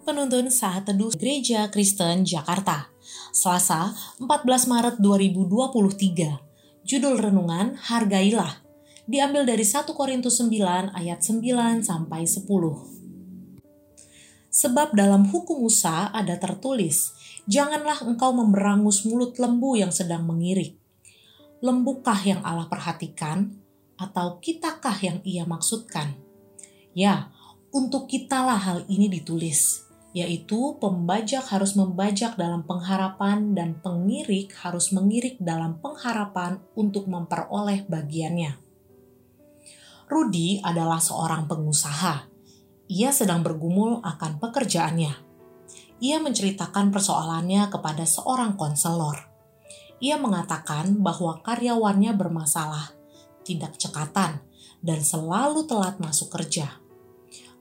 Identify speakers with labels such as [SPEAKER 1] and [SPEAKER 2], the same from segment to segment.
[SPEAKER 1] Penuntun Saat Teduh Gereja Kristen Jakarta Selasa 14 Maret 2023 Judul Renungan Hargailah Diambil dari 1 Korintus 9 ayat 9 sampai 10 Sebab dalam hukum Musa ada tertulis Janganlah engkau memberangus mulut lembu yang sedang mengirik Lembukah yang Allah perhatikan? Atau kitakah yang ia maksudkan? Ya, untuk kitalah hal ini ditulis yaitu pembajak harus membajak dalam pengharapan dan pengirik harus mengirik dalam pengharapan untuk memperoleh bagiannya. Rudi adalah seorang pengusaha. Ia sedang bergumul akan pekerjaannya. Ia menceritakan persoalannya kepada seorang konselor. Ia mengatakan bahwa karyawannya bermasalah, tidak cekatan, dan selalu telat masuk kerja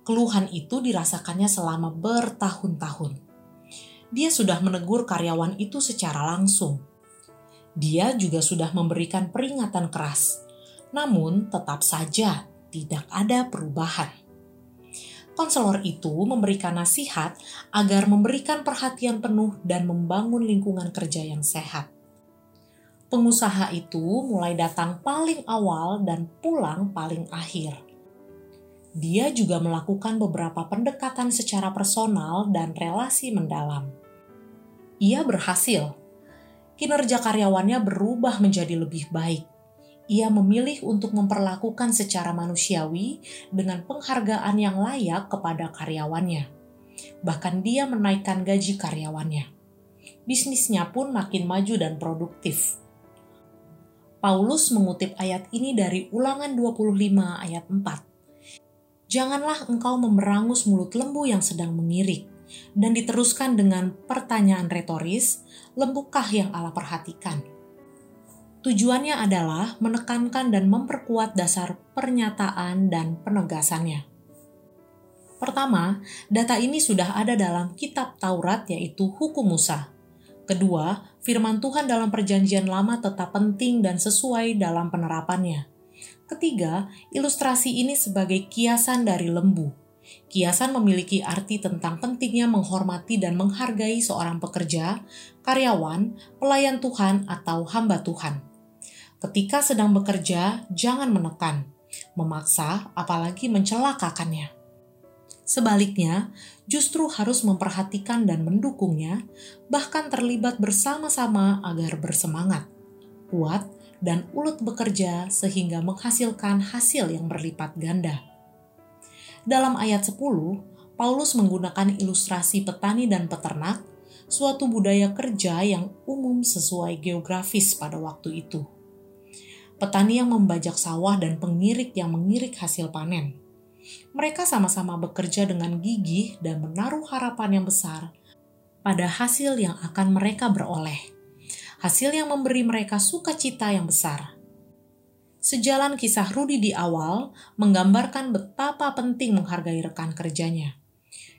[SPEAKER 1] Keluhan itu dirasakannya selama bertahun-tahun. Dia sudah menegur karyawan itu secara langsung. Dia juga sudah memberikan peringatan keras, namun tetap saja tidak ada perubahan. Konselor itu memberikan nasihat agar memberikan perhatian penuh dan membangun lingkungan kerja yang sehat. Pengusaha itu mulai datang paling awal dan pulang paling akhir dia juga melakukan beberapa pendekatan secara personal dan relasi mendalam. Ia berhasil. Kinerja karyawannya berubah menjadi lebih baik. Ia memilih untuk memperlakukan secara manusiawi dengan penghargaan yang layak kepada karyawannya. Bahkan dia menaikkan gaji karyawannya. Bisnisnya pun makin maju dan produktif. Paulus mengutip ayat ini dari Ulangan 25 ayat 4 janganlah engkau memerangus mulut lembu yang sedang mengirik. Dan diteruskan dengan pertanyaan retoris, lembukah yang Allah perhatikan? Tujuannya adalah menekankan dan memperkuat dasar pernyataan dan penegasannya. Pertama, data ini sudah ada dalam kitab Taurat yaitu hukum Musa. Kedua, firman Tuhan dalam perjanjian lama tetap penting dan sesuai dalam penerapannya. Ketiga, ilustrasi ini sebagai kiasan dari lembu. Kiasan memiliki arti tentang pentingnya menghormati dan menghargai seorang pekerja, karyawan, pelayan Tuhan, atau hamba Tuhan. Ketika sedang bekerja, jangan menekan, memaksa, apalagi mencelakakannya. Sebaliknya, justru harus memperhatikan dan mendukungnya, bahkan terlibat bersama-sama agar bersemangat, kuat, dan ulut bekerja sehingga menghasilkan hasil yang berlipat ganda. Dalam ayat 10, Paulus menggunakan ilustrasi petani dan peternak, suatu budaya kerja yang umum sesuai geografis pada waktu itu. Petani yang membajak sawah dan pengirik yang mengirik hasil panen. Mereka sama-sama bekerja dengan gigih dan menaruh harapan yang besar pada hasil yang akan mereka beroleh hasil yang memberi mereka sukacita yang besar. Sejalan kisah Rudi di awal menggambarkan betapa penting menghargai rekan kerjanya.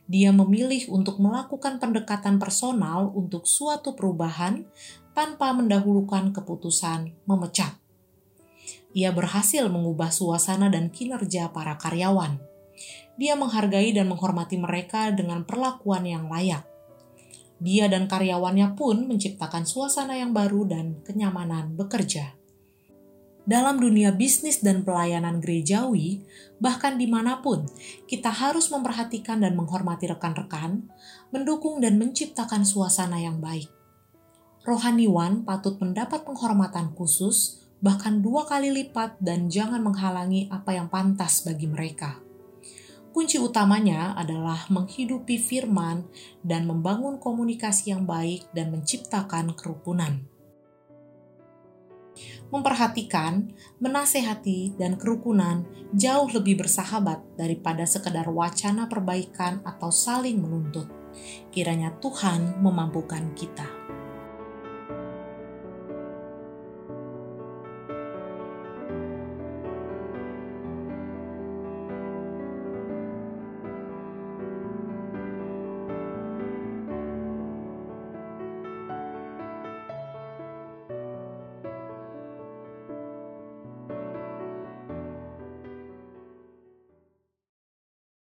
[SPEAKER 1] Dia memilih untuk melakukan pendekatan personal untuk suatu perubahan tanpa mendahulukan keputusan memecat. Ia berhasil mengubah suasana dan kinerja para karyawan. Dia menghargai dan menghormati mereka dengan perlakuan yang layak dia dan karyawannya pun menciptakan suasana yang baru dan kenyamanan bekerja. Dalam dunia bisnis dan pelayanan gerejawi, bahkan di mana pun, kita harus memperhatikan dan menghormati rekan-rekan, mendukung dan menciptakan suasana yang baik. Rohaniwan patut mendapat penghormatan khusus, bahkan dua kali lipat, dan jangan menghalangi apa yang pantas bagi mereka. Kunci utamanya adalah menghidupi firman dan membangun komunikasi yang baik dan menciptakan kerukunan. Memperhatikan, menasehati, dan kerukunan jauh lebih bersahabat daripada sekedar wacana perbaikan atau saling menuntut. Kiranya Tuhan memampukan kita.